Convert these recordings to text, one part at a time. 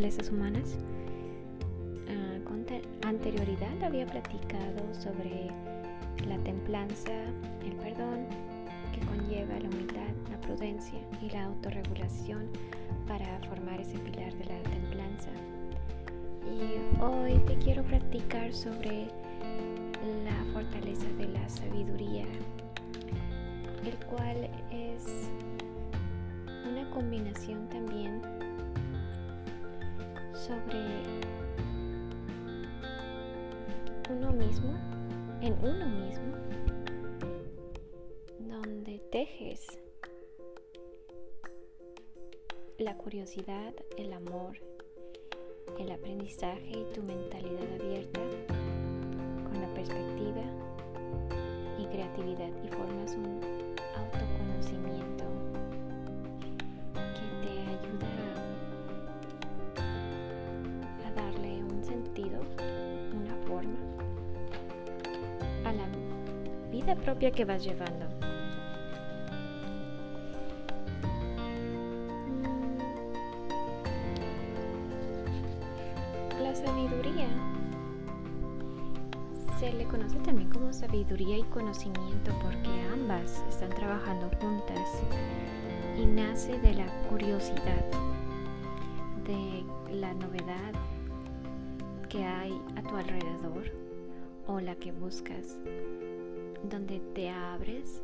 fortalezas humanas. Uh, con anterioridad había platicado sobre la templanza, el perdón, que conlleva la humildad, la prudencia y la autorregulación para formar ese pilar de la templanza. Y hoy te quiero platicar sobre la fortaleza de la sabiduría, el cual es una combinación también sobre uno mismo, en uno mismo, donde tejes la curiosidad, el amor, el aprendizaje y tu mentalidad abierta con la perspectiva y creatividad y formas un autoconocimiento propia que vas llevando. La sabiduría se le conoce también como sabiduría y conocimiento porque ambas están trabajando juntas y nace de la curiosidad, de la novedad que hay a tu alrededor o la que buscas, donde te abres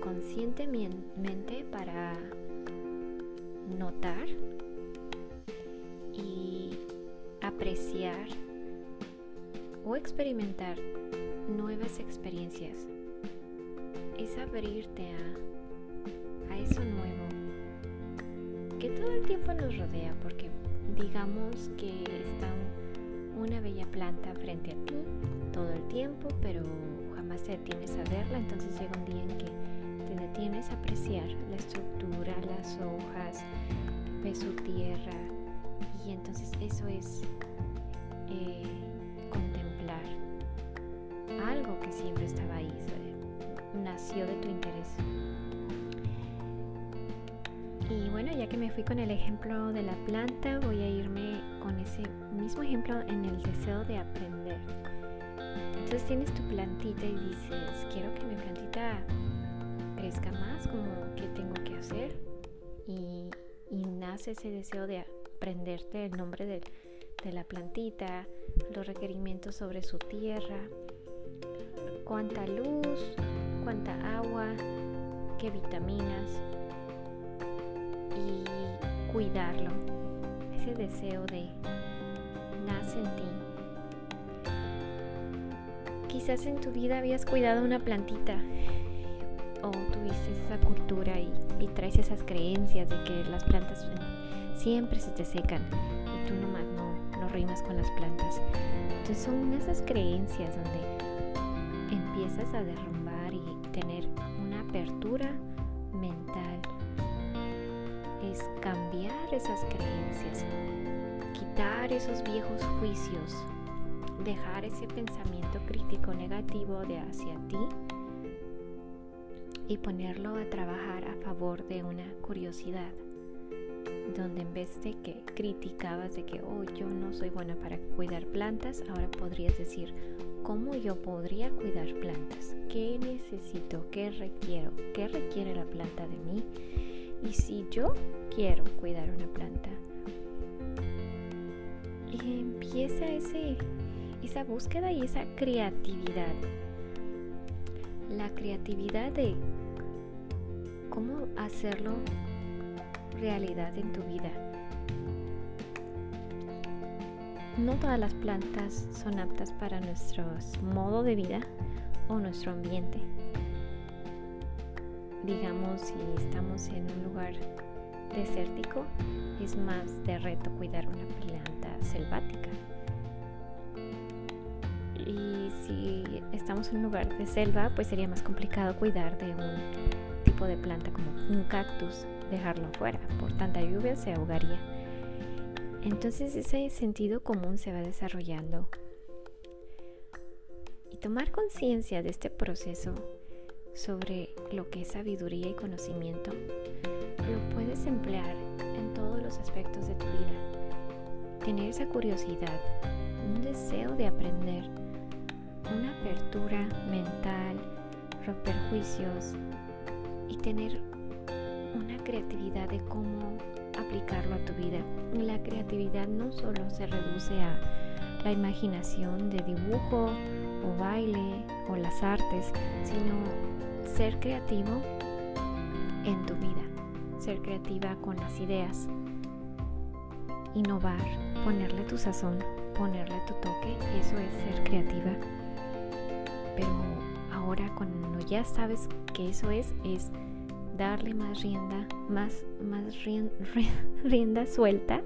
conscientemente para notar y apreciar o experimentar nuevas experiencias. Es abrirte a, a eso nuevo que todo el tiempo nos rodea porque digamos que está una bella planta frente a ti todo el tiempo, pero jamás te detienes a verla, entonces llega un día en que te detienes a apreciar la estructura, las hojas, ves su tierra y entonces eso es eh, contemplar algo que siempre estaba ahí, nació de tu interés. Y bueno, ya que me fui con el ejemplo de la planta, voy a irme con ese mismo ejemplo en el deseo de aprender. Tienes tu plantita y dices, quiero que mi plantita crezca más, como qué tengo que hacer. Y, y nace ese deseo de aprenderte el nombre de, de la plantita, los requerimientos sobre su tierra, cuánta luz, cuánta agua, qué vitaminas y cuidarlo. Ese deseo de nace en ti. Quizás en tu vida habías cuidado una plantita o tuviste esa cultura y, traes esas creencias de que las plantas siempre se te secan y tú nomás no, no rimas con las plantas. Entonces son esas creencias donde empiezas a derrumbar y tener una apertura mental. Es cambiar esas creencias, quitar esos viejos juicios, dejar ese pensamiento crítico negativo de hacia ti y ponerlo a trabajar a favor de una curiosidad donde en vez de que criticabas de que, oh, yo no soy buena para cuidar plantas, ahora podrías decir, ¿cómo yo podría cuidar plantas? ¿Qué necesito? ¿Qué requiero? ¿Qué requiere la planta de mí? Y si yo quiero cuidar una planta, empieza ese, esa búsqueda y esa creatividad. La creatividad de cómo hacerlo realidad en tu vida. No todas las plantas son aptas para nuestro modo de vida o nuestro ambiente. Digamos, si estamos en un lugar desértico, es más de reto cuidar una planta selvática. Estamos en un lugar de selva, pues sería más complicado cuidar de un tipo de planta como un cactus dejarlo fuera. Por tanta lluvia se ahogaría. Entonces ese sentido común se va desarrollando. Y tomar conciencia de este proceso sobre lo que es sabiduría y conocimiento lo puedes emplear en todos los aspectos de tu vida. Tener esa curiosidad, un deseo de aprender, una apertura mental, romper juicios y tener una creatividad de cómo aplicarlo a tu vida. La creatividad no solo se reduce a la imaginación de dibujo o baile o las artes, sino ser creativo en tu vida, ser creativa con las ideas, innovar, ponerle tu sazón, ponerle tu toque, eso es ser creativa. Pero ahora cuando ya sabes que eso es, es darle más rienda, más, más rienda, suelta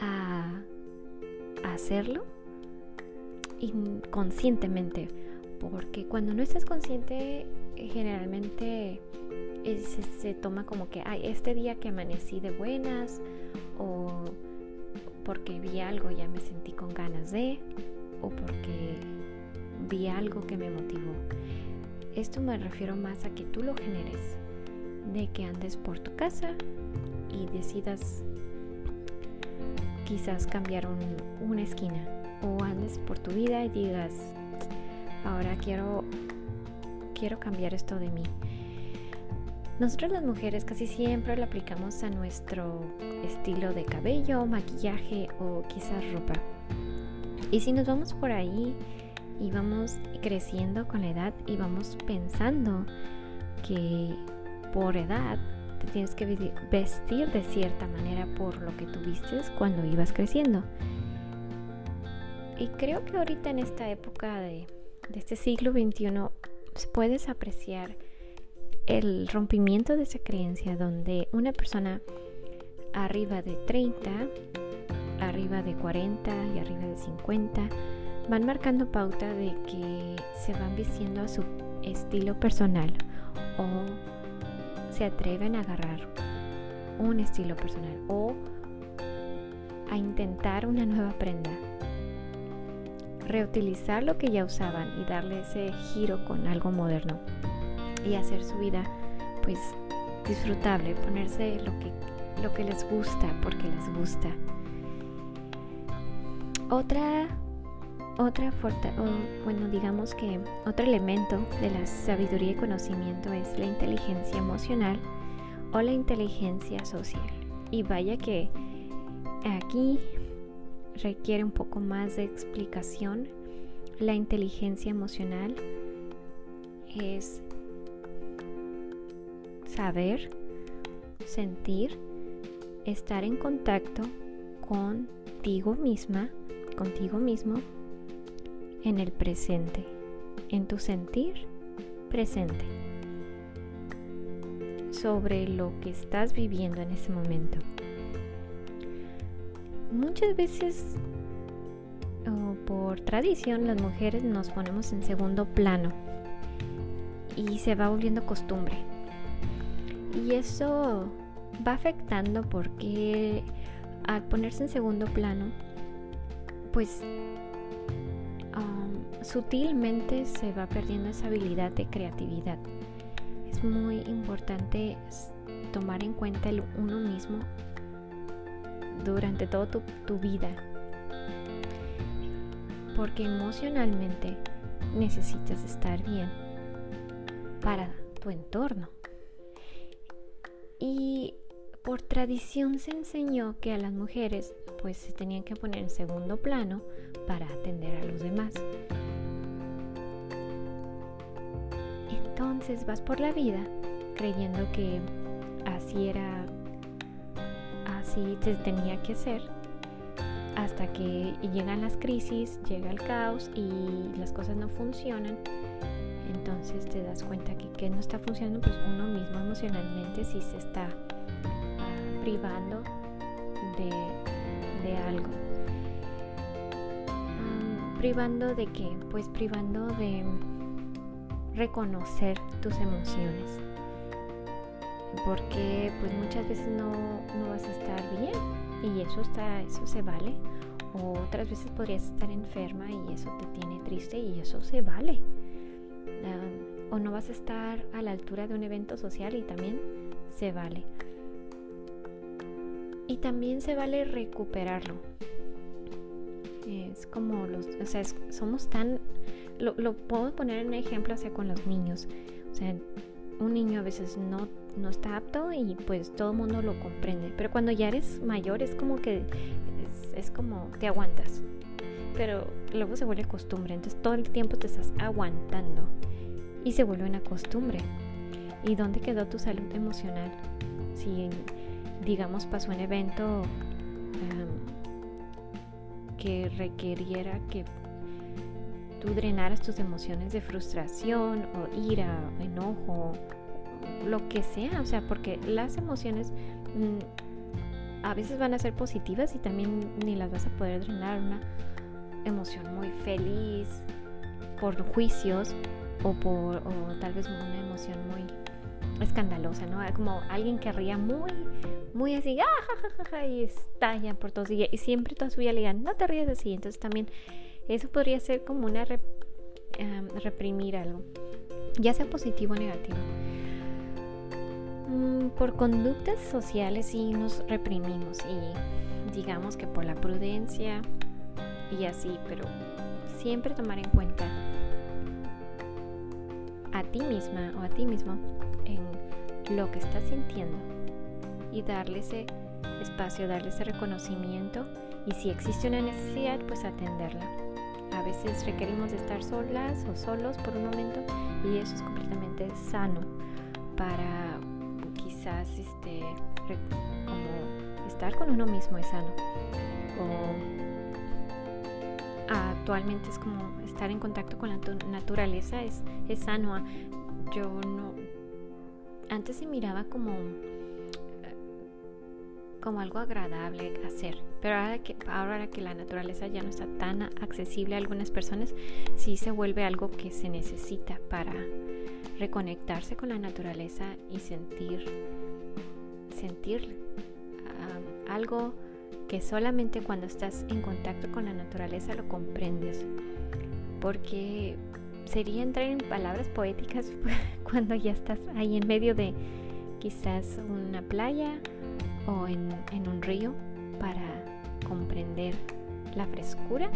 a, hacerlo inconscientemente. Porque cuando no estás consciente, generalmente se, se, toma como que, ay, este día que amanecí de buenas, o porque vi algo ya me sentí con ganas de, o porque vi algo que me motivó. Esto me refiero más a que tú lo generes, de que andes por tu casa y decidas quizás cambiar una esquina o andes por tu vida y digas, ahora quiero quiero cambiar esto de mí. Nosotros las mujeres casi siempre lo aplicamos a nuestro estilo de cabello, maquillaje o quizás ropa. Y si nos vamos por ahí y vamos creciendo con la edad y vamos pensando que por edad te tienes que vestir de cierta manera por lo que tuviste cuando ibas creciendo. Y creo que ahorita en esta época de, de este siglo XXI puedes apreciar el rompimiento de esa creencia donde una persona arriba de 30, arriba de 40 y arriba de 50 van marcando pauta de que se van vistiendo a su estilo personal o se atreven a agarrar un estilo personal o a intentar una nueva prenda. Reutilizar lo que ya usaban y darle ese giro con algo moderno y hacer su vida pues disfrutable, ponerse lo que, lo que les gusta porque les gusta. Otra otra bueno, digamos que otro elemento de la sabiduría y conocimiento es la inteligencia emocional o la inteligencia social. Y vaya que aquí requiere un poco más de explicación. La inteligencia emocional es saber, sentir, estar en contacto contigo misma, contigo mismo en el presente, en tu sentir presente, sobre lo que estás viviendo en ese momento. Muchas veces, por tradición, las mujeres nos ponemos en segundo plano y se va volviendo costumbre. Y eso va afectando porque al ponerse en segundo plano, pues sutilmente se va perdiendo esa habilidad de creatividad. Es muy importante tomar en cuenta el uno mismo durante toda tu, vida. Porque emocionalmente necesitas estar bien para tu entorno. Y por tradición se enseñó que a las mujeres pues se tenían que poner en segundo plano para atender a los demás. Entonces vas por la vida creyendo que así era, así se tenía que ser, hasta que llegan las crisis, llega el caos y las cosas no funcionan. Entonces te das cuenta que, que no está funcionando, pues uno mismo emocionalmente sí se está privando de, de algo. ¿Privando de qué? Pues privando de reconocer tus emociones. Porque pues muchas veces no, vas a estar bien y eso está, eso se vale. O otras veces podrías estar enferma y eso te tiene triste y eso se vale. o no vas a estar a la altura de un evento social y también se vale. Y también se vale recuperarlo. Es como los, o sea, somos tan, lo, lo, puedo poner en ejemplo, o sea, con los niños. O sea, un niño a veces no, no está apto y pues todo el mundo lo comprende. Pero cuando ya eres mayor es como que es, es como te aguantas. Pero luego se vuelve costumbre. Entonces todo el tiempo te estás aguantando y se vuelve una costumbre. ¿Y dónde quedó tu salud emocional? Si, digamos, pasó un evento que requeriera que tú drenaras tus emociones de frustración o ira, o enojo, lo que sea, o sea, porque las emociones mm, a veces van a ser positivas y también ni las vas a poder drenar. Una emoción muy feliz por juicios o por o tal vez una emoción muy escandalosa, ¿no? Como alguien que ría muy, muy así, ¡ah, y estalla por todos y, y siempre toda su vida le digan, no te ríes así. Entonces también eso podría ser como una em, reprimir algo, ya sea positivo o negativo. Mm, por conductas sociales sí nos reprimimos y digamos que por la prudencia y así, pero siempre tomar en cuenta a ti misma o a ti mismo en lo que estás sintiendo y darle ese espacio, darle ese reconocimiento y si existe una necesidad, pues atenderla. Veces requerimos estar solas o solos por un momento y eso es completamente sano para quizás este, como estar con uno mismo es sano. O actualmente es como estar en contacto con la naturaleza es, es sano. Yo no antes se miraba como como algo agradable hacer, pero ahora que, ahora que la naturaleza ya no está tan accesible a algunas personas, sí se vuelve algo que se necesita para reconectarse con la naturaleza y sentir sentir algo que solamente cuando estás en contacto con la naturaleza lo comprendes, porque sería entrar en palabras poéticas cuando ya estás ahí en medio de quizás una playa o en, un río para comprender la frescura,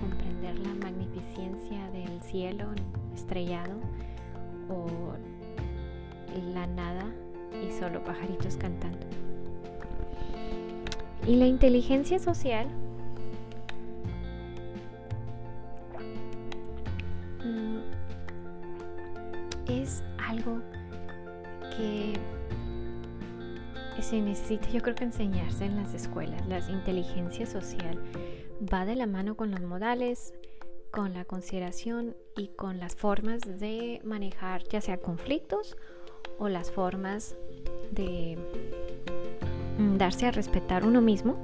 comprender la magnificencia del cielo estrellado o la nada y solo pajaritos cantando. Y la inteligencia social mm, es algo que se necesita yo creo que enseñarse en las escuelas. La inteligencia social va de la mano con los modales, con la consideración y con las formas de manejar ya sea conflictos o las formas de Mm, darse a respetar uno mismo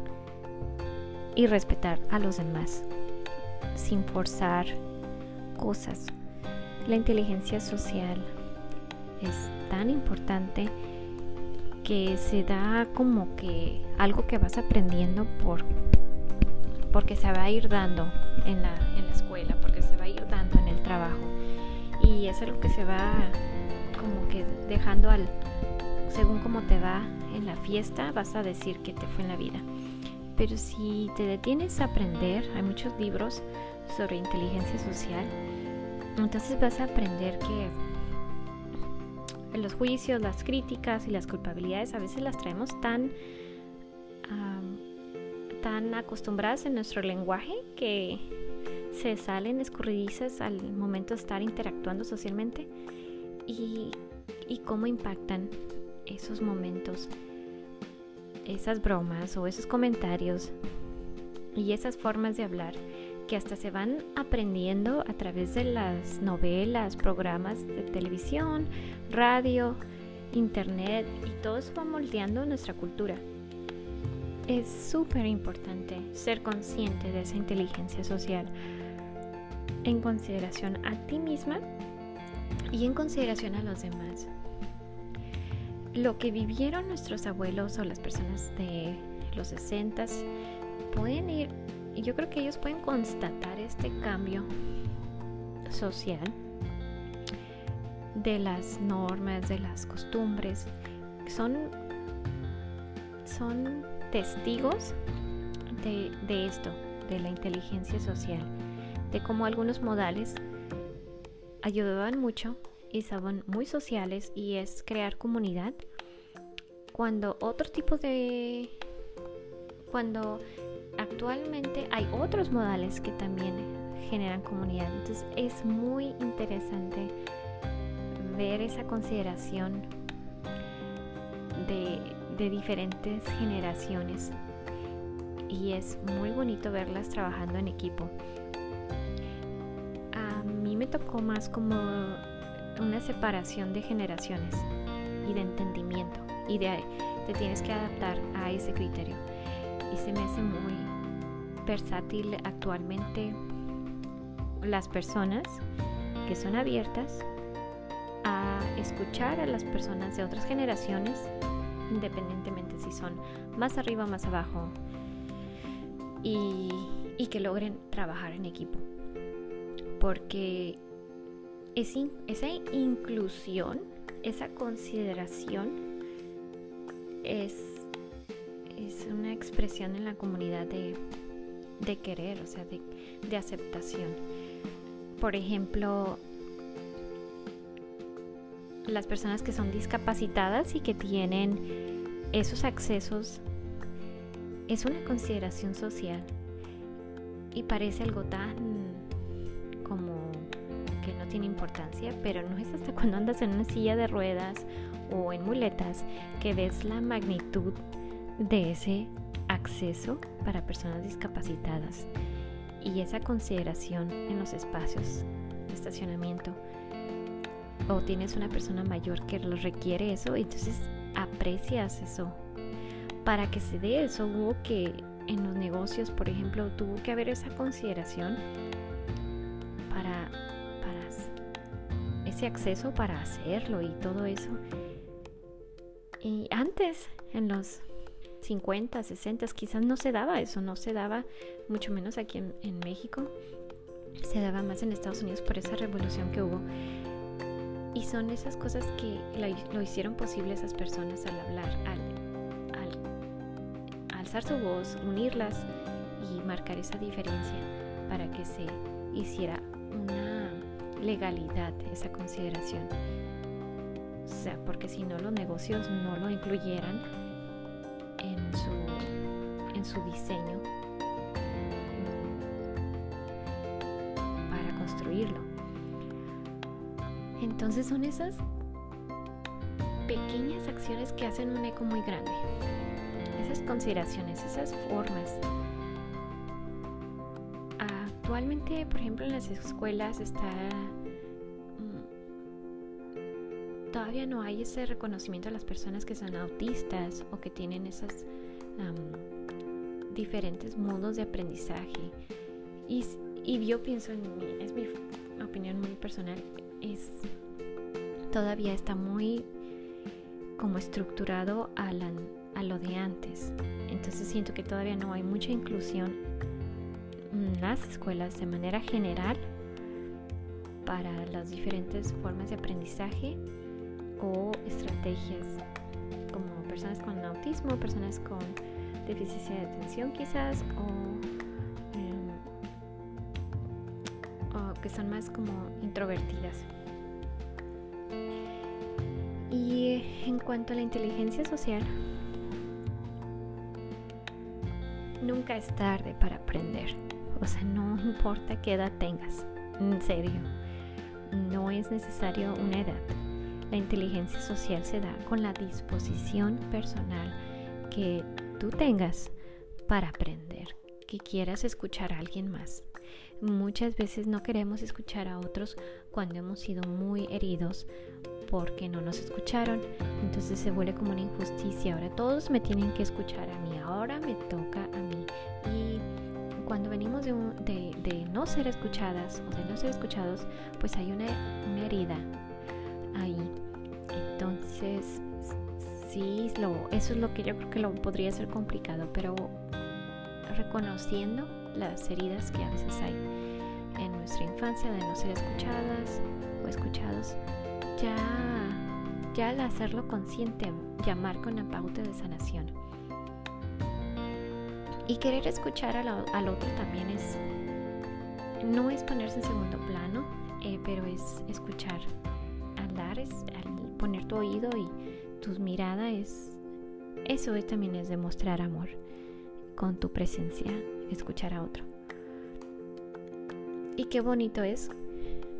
y respetar a los demás sin forzar cosas. La inteligencia social es tan importante que se da como que algo que vas aprendiendo por porque se va a ir dando en la, en la escuela, porque se va a ir dando en el trabajo. Y es algo que se va como que dejando al según cómo te va en la fiesta, vas a decir que te fue en la vida. Pero si te detienes a aprender, hay muchos libros sobre inteligencia social, entonces vas a aprender que los juicios, las críticas y las culpabilidades a veces las traemos tan, tan acostumbradas en nuestro lenguaje que se salen escurridizas al momento de estar interactuando socialmente y, y cómo impactan esos momentos, esas bromas o esos comentarios y esas formas de hablar que hasta se van aprendiendo a través de las novelas, programas de televisión, radio, internet y todo eso va moldeando nuestra cultura. Es súper importante ser consciente de esa inteligencia social en consideración a ti misma y en consideración a los demás lo que vivieron nuestros abuelos o las personas de los 60 pueden ir, y yo creo que ellos pueden constatar este cambio social de las normas, de las costumbres, son, son testigos de, de esto, de la inteligencia social, de cómo algunos modales ayudaban mucho y estaban muy sociales y es crear comunidad. Cuando otro tipo de cuando actualmente hay otros modales que también generan comunidad. Entonces es muy interesante ver esa consideración de, diferentes generaciones. Y es muy bonito verlas trabajando en equipo. A mí me tocó más como una separación de generaciones y de entendimiento. Y de te tienes que adaptar a ese criterio. Y se me hace muy versátil actualmente las personas que son abiertas a escuchar a las personas de otras generaciones independientemente si son más arriba o más abajo y, y que logren trabajar en equipo. Porque esa inclusión, esa consideración es, es una expresión en la comunidad de, de querer, o sea, de, de aceptación. Por ejemplo, las personas que son discapacitadas y que tienen esos accesos es una consideración social y parece algo tan como que no tiene importancia, pero no es hasta cuando andas en una silla de ruedas o en muletas que ves la magnitud de ese acceso para personas discapacitadas y esa consideración en los espacios de estacionamiento o tienes una persona mayor que lo requiere eso, entonces aprecias eso. Para que se dé eso hubo que en los negocios, por ejemplo, tuvo que haber esa consideración ese acceso para hacerlo y todo eso. Y antes, en los 50, 60, quizás no se daba eso, no se daba mucho menos aquí en, México, se daba más en Estados Unidos por esa revolución que hubo. Y son esas cosas que lo, hicieron posible esas personas al hablar, al, al alzar su voz, unirlas y marcar esa diferencia para que se hiciera una legalidad esa consideración. O sea, porque si no los negocios no lo incluyeran en su diseño para construirlo. Entonces son esas pequeñas acciones que hacen un eco muy grande. Esas consideraciones, esas formas actualmente, por ejemplo, en las escuelas está... Mm, todavía no hay ese reconocimiento a las personas que son autistas o que tienen esos diferentes modos de aprendizaje. Y, y yo pienso en es mi opinión muy personal, es todavía está muy como estructurado a, a lo de antes. Entonces siento que todavía no hay mucha inclusión las escuelas de manera general para las diferentes formas de aprendizaje o estrategias como personas con autismo, personas con deficiencia de atención quizás em, o, que son más como introvertidas. Y en cuanto a la inteligencia social, nunca es tarde para aprender. O sea, no importa qué edad tengas, en serio. No es necesario una edad. La inteligencia social se da con la disposición personal que tengas para aprender, que quieras escuchar a alguien más. Muchas veces no queremos escuchar a otros cuando hemos sido muy heridos porque no nos escucharon. Entonces se vuelve como una injusticia. Ahora todos me tienen que escuchar a mí. Ahora me toca a mí. Y cuando venimos de, de, no ser escuchadas o de no ser escuchados, pues hay una, una herida ahí. Entonces, sí, lo, eso es lo que yo creo que lo podría ser complicado, pero reconociendo las heridas que a veces hay en nuestra infancia de no ser escuchadas o escuchados, ya ya al hacerlo consciente, llamar con la pauta de sanación. Y querer escuchar al, al otro también es, no es ponerse en segundo plano, eh, pero es escuchar. Al dar, es, al poner tu oído y tu mirada es, eso también es demostrar amor con tu presencia, escuchar a otro. Y qué bonito es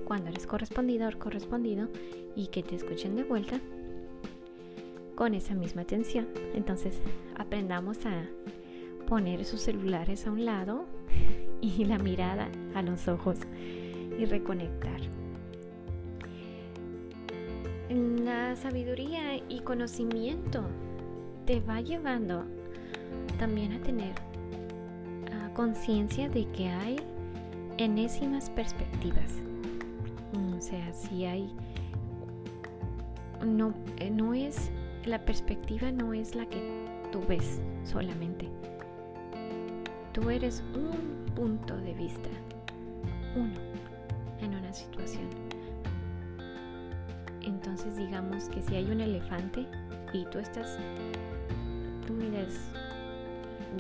cuando eres correspondido o correspondido y que te escuchen de vuelta con esa misma atención. Entonces aprendamos a poner sus celulares a un lado y la mirada a los ojos y reconectar. La sabiduría y conocimiento te va llevando también a tener ah, conciencia de que hay enésimas perspectivas. O sea, si hay no, eh, no es la perspectiva no es la que tú ves solamente. Tú eres un punto de vista, uno, en una situación. Entonces digamos que si hay un elefante y tú estás, tú mides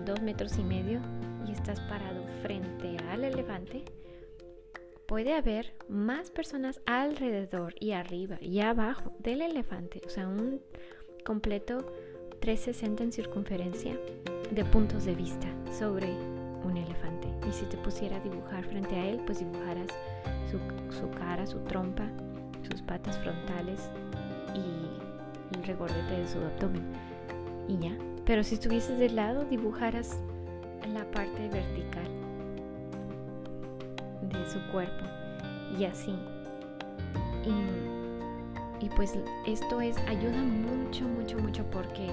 dos metros y medio y estás parado frente al elefante, puede haber más personas alrededor y arriba y abajo del elefante, o sea, un completo 360 en circunferencia de puntos de vista sobre un elefante. Y si te pusiera a dibujar frente a él, pues dibujarás su, cara, su trompa, sus patas frontales y el regordete de su abdomen. Y ya. Pero si estuvieses de lado, dibujarás la parte vertical de su cuerpo. Y así. Y, y pues esto es, ayuda mucho, mucho, mucho porque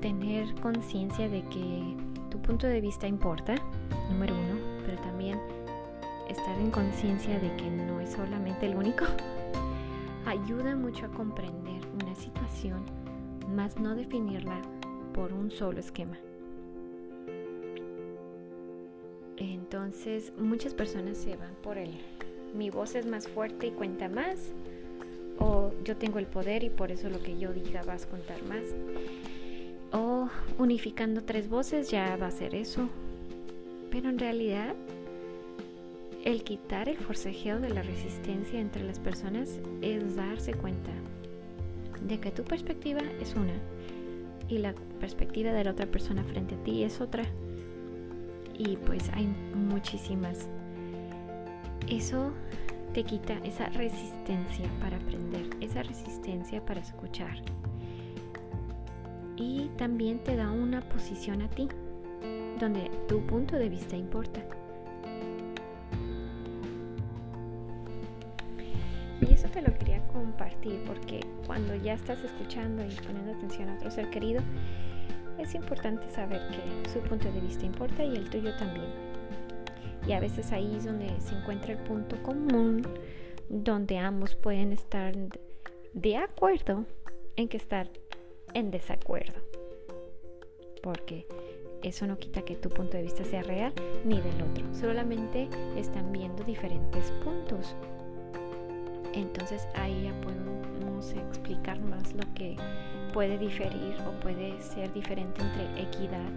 tener conciencia de que tu punto de vista importa, número uno, en conciencia de que no es solamente el único, ayuda mucho a comprender una situación, más no definirla por un solo esquema. Entonces muchas personas se van por el mi voz es más fuerte y cuenta más o yo tengo el poder y por eso lo que yo diga vas a contar más o unificando tres voces ya va a ser eso. Pero en realidad, el quitar el forcejeo de la resistencia entre las personas es darse cuenta de que tu perspectiva es una y la perspectiva de la otra persona frente a ti es otra. Y pues hay muchísimas. Eso te quita esa resistencia para aprender, esa resistencia para escuchar y también te da una posición a ti, donde tu punto de vista importa. Te lo quería compartir porque cuando ya estás escuchando y poniendo atención a otro ser querido, es importante saber que su punto de vista importa y el tuyo también. Y a veces ahí es donde se encuentra el punto común, donde ambos pueden estar de acuerdo en que estar en desacuerdo. Porque eso no quita que tu punto de vista sea real ni del otro. Solamente están viendo diferentes puntos. Entonces ahí ya podemos explicar más lo que puede diferir o puede ser diferente entre equidad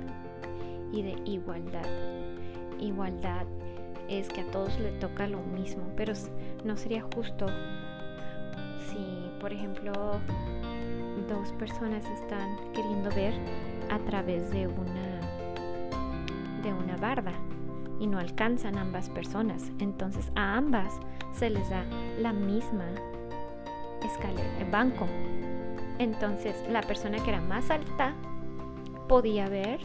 y de igualdad. Igualdad es que a todos le toca lo mismo, pero no sería justo si, por ejemplo, dos personas están queriendo ver a través de una de una barda y no alcanzan ambas personas. Entonces a ambas se les da la misma escalera, el banco. Entonces la persona que era más alta podía ver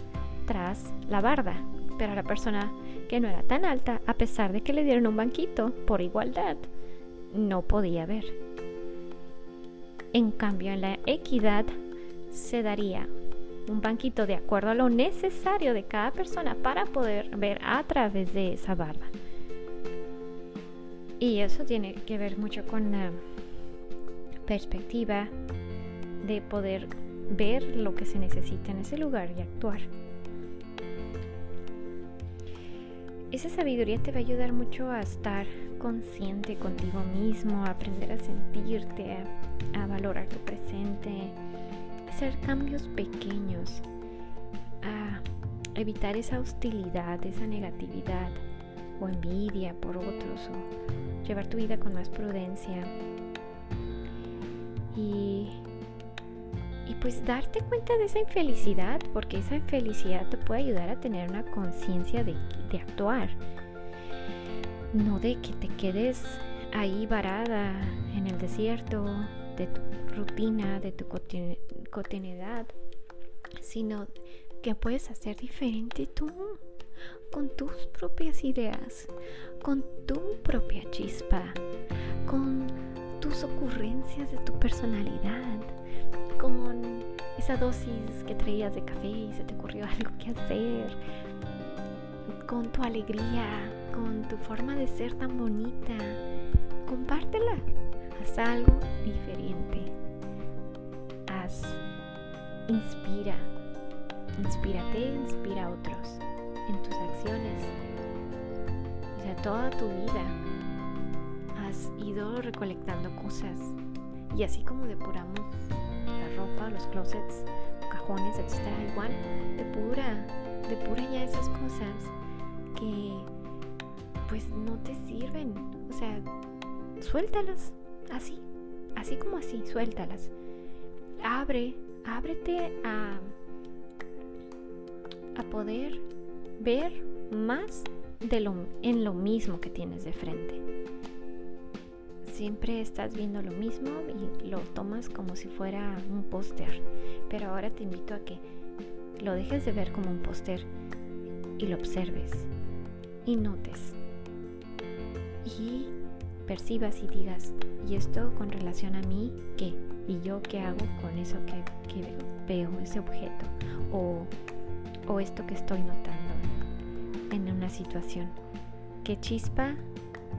tras la barda, pero la persona que no era tan alta, a pesar de que le dieron un banquito por igualdad, no podía ver. En cambio, en la equidad se daría un banquito de acuerdo a lo necesario de cada persona para poder ver a través de esa barba. Y eso tiene que ver mucho con la perspectiva de poder ver lo que se necesita en ese lugar y actuar. Esa sabiduría te va a ayudar mucho a estar consciente contigo mismo, aprender a sentirte, a, valorar tu presente, hacer cambios pequeños, a evitar esa hostilidad, esa negatividad o envidia por otros o llevar tu vida con más prudencia. Y, y pues darte cuenta de esa infelicidad, porque esa infelicidad te puede ayudar a tener una conciencia de, de actuar no de que te quedes ahí varada en el desierto de tu rutina, de tu cotidianidad, sino que puedes hacer diferente tú, con tus propias ideas, con tu propia chispa, con tus ocurrencias de tu personalidad, con esa dosis que traías de café y se te ocurrió algo que hacer, con tu alegría, con tu forma de ser tan bonita. Compártela. Haz algo diferente. Haz. Inspira. Inspírate, inspira a otros en tus acciones. O sea, toda tu vida has ido recolectando cosas. Y así como depuramos la ropa, los closets, cajones, etc., igual depura, depura ya esas cosas que pues no te sirven. O sea, suéltalas así, así como así, suéltalas. Abre, ábrete a, a poder ver más de lo, en lo mismo que tienes de frente. Siempre estás viendo lo mismo y lo tomas como si fuera un póster. Pero ahora te invito a que lo dejes de ver como un póster y lo observes y notes y percibas y digas, ¿y esto con relación a mí qué? ¿Y yo qué hago con eso que, veo, ese objeto? O, o esto que estoy notando en una situación. ¿Qué chispa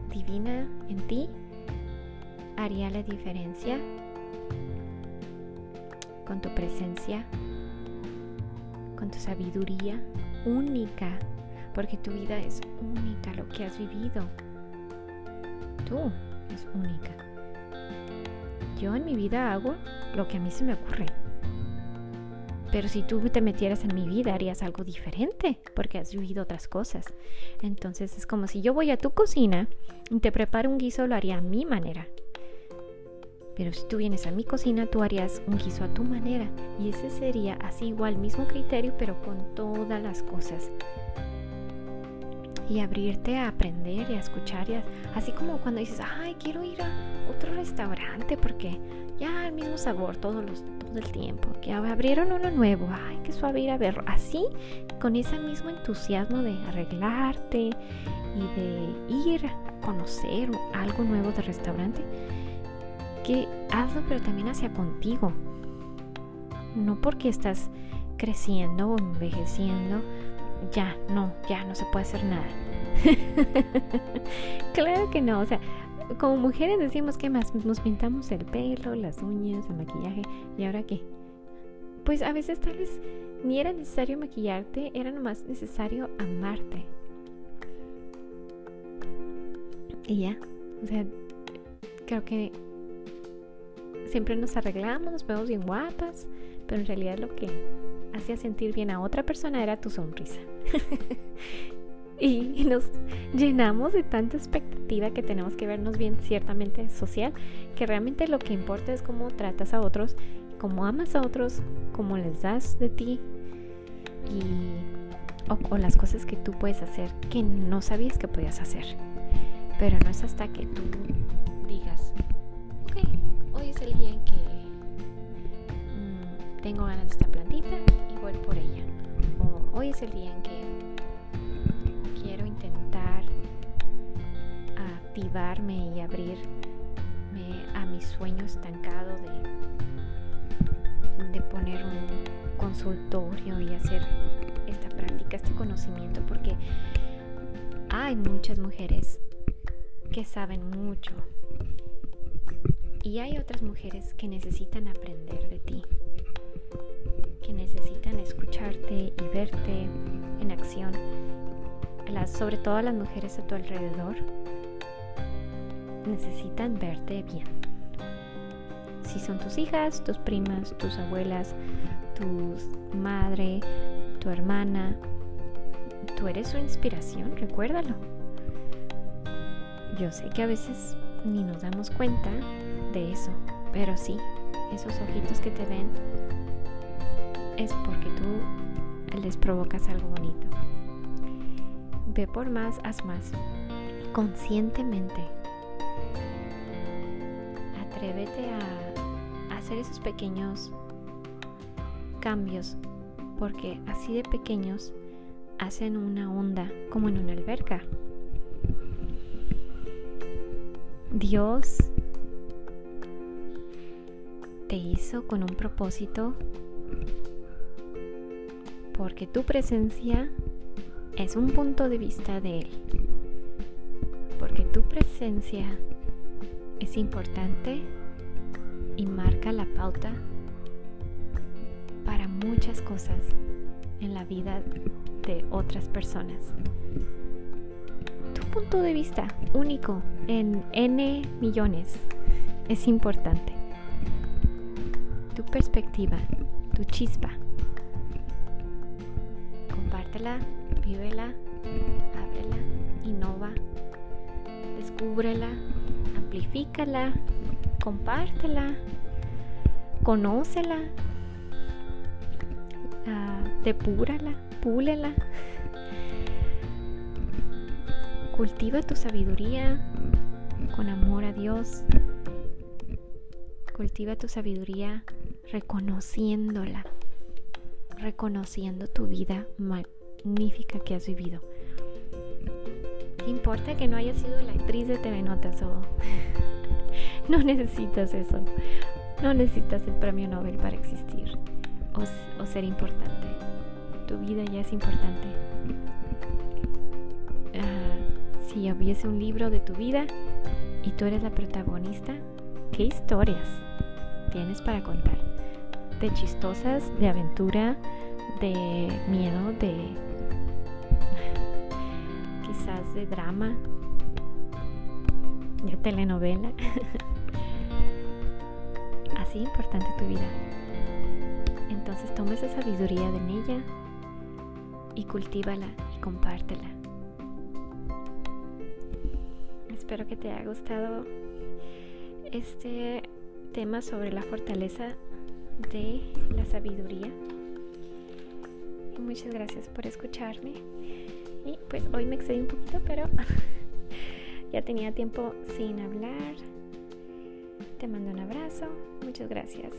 divina en ti haría la diferencia con tu presencia, con tu sabiduría única? Porque tu vida es única, lo que has vivido tú es única. Yo en mi vida hago lo que a mí se me ocurre. Pero si tú te metieras en mi vida harías algo diferente porque has vivido otras cosas. Entonces es como si yo voy a tu cocina y te preparo un guiso, lo haría a mi manera. Pero si tú vienes a mi cocina, tú harías un guiso a tu manera. Y ese sería así igual, mismo criterio, pero con todas las cosas y abrirte a aprender y a escuchar. Y así como cuando dices, ay, quiero ir a otro restaurante porque ya el mismo sabor todos los, todo el tiempo. Que abrieron uno nuevo, ay, qué suave ir a verlo. Así, con ese mismo entusiasmo de arreglarte y de ir a conocer algo nuevo del restaurante, que hazlo pero también hacia contigo. No porque estás creciendo o envejeciendo ya, no, ya no se puede hacer nada. claro que no, o sea, como mujeres decimos que más nos pintamos el pelo, las uñas, el maquillaje, ¿y ahora qué? Pues a veces tal vez ni era necesario maquillarte, era nomás necesario amarte. Y ya, o sea, creo que siempre nos arreglamos, nos vemos bien guapas, pero en realidad lo que hacía sentir bien a otra persona era tu sonrisa. y, nos llenamos de tanta expectativa que tenemos que vernos bien ciertamente social, que realmente lo que importa es cómo tratas a otros, cómo amas a otros, cómo les das de ti y, o, o las cosas que tú puedes hacer que no sabías que podías hacer. Pero no es hasta que tú digas, ok, hoy es el día en que mm, tengo ganas de esta plantita y voy por ella. O hoy es el día en que activarme y abrirme a mi sueño estancado de, de poner un consultorio y hacer esta práctica, este conocimiento, porque hay muchas mujeres que saben mucho y hay otras mujeres que necesitan aprender de ti, que necesitan escucharte y verte en acción, sobre todo las mujeres a tu alrededor necesitan verte bien. Si son tus hijas, tus primas, tus abuelas, tu madre, tu hermana, tú eres su inspiración, recuérdalo. Yo sé que a veces ni nos damos cuenta de eso, pero sí, esos ojitos que te ven es porque tú les provocas algo bonito. Ve por más, haz más. Conscientemente. Atrévete a hacer esos pequeños cambios, porque así de pequeños hacen una onda como en una alberca. Dios te hizo con un propósito porque tu presencia es un punto de vista de Él. Porque tu presencia es importante y marca la pauta para muchas cosas en la vida de otras personas. Tu punto de vista único en N millones es importante. Tu perspectiva, tu chispa. Compártela, vívela, ábrela, innova, descúbrela, amplifícala, compártela, conócela, uh, depúrala, púlela. Cultiva tu sabiduría con amor a Dios. Cultiva tu sabiduría reconociéndola, reconociendo tu vida magnífica que has vivido. ¿Qué importa que no hayas sido la actriz de TV Notas o no necesitas eso? No necesitas el premio Nobel para existir o, ser importante. Tu vida ya es importante. Ah, si hubiese un libro de tu vida y tú eres la protagonista, ¿qué historias tienes para contar? De chistosas, de aventura, de miedo, de de drama, de telenovela. Así importante tu vida. Entonces toma esa sabiduría de ella y cultívala y compártela. Espero que te haya gustado este tema sobre la fortaleza de la sabiduría. Y muchas gracias por escucharme. Y pues hoy me excedí un poquito, pero ya tenía tiempo sin hablar. Te mando un abrazo. Muchas gracias.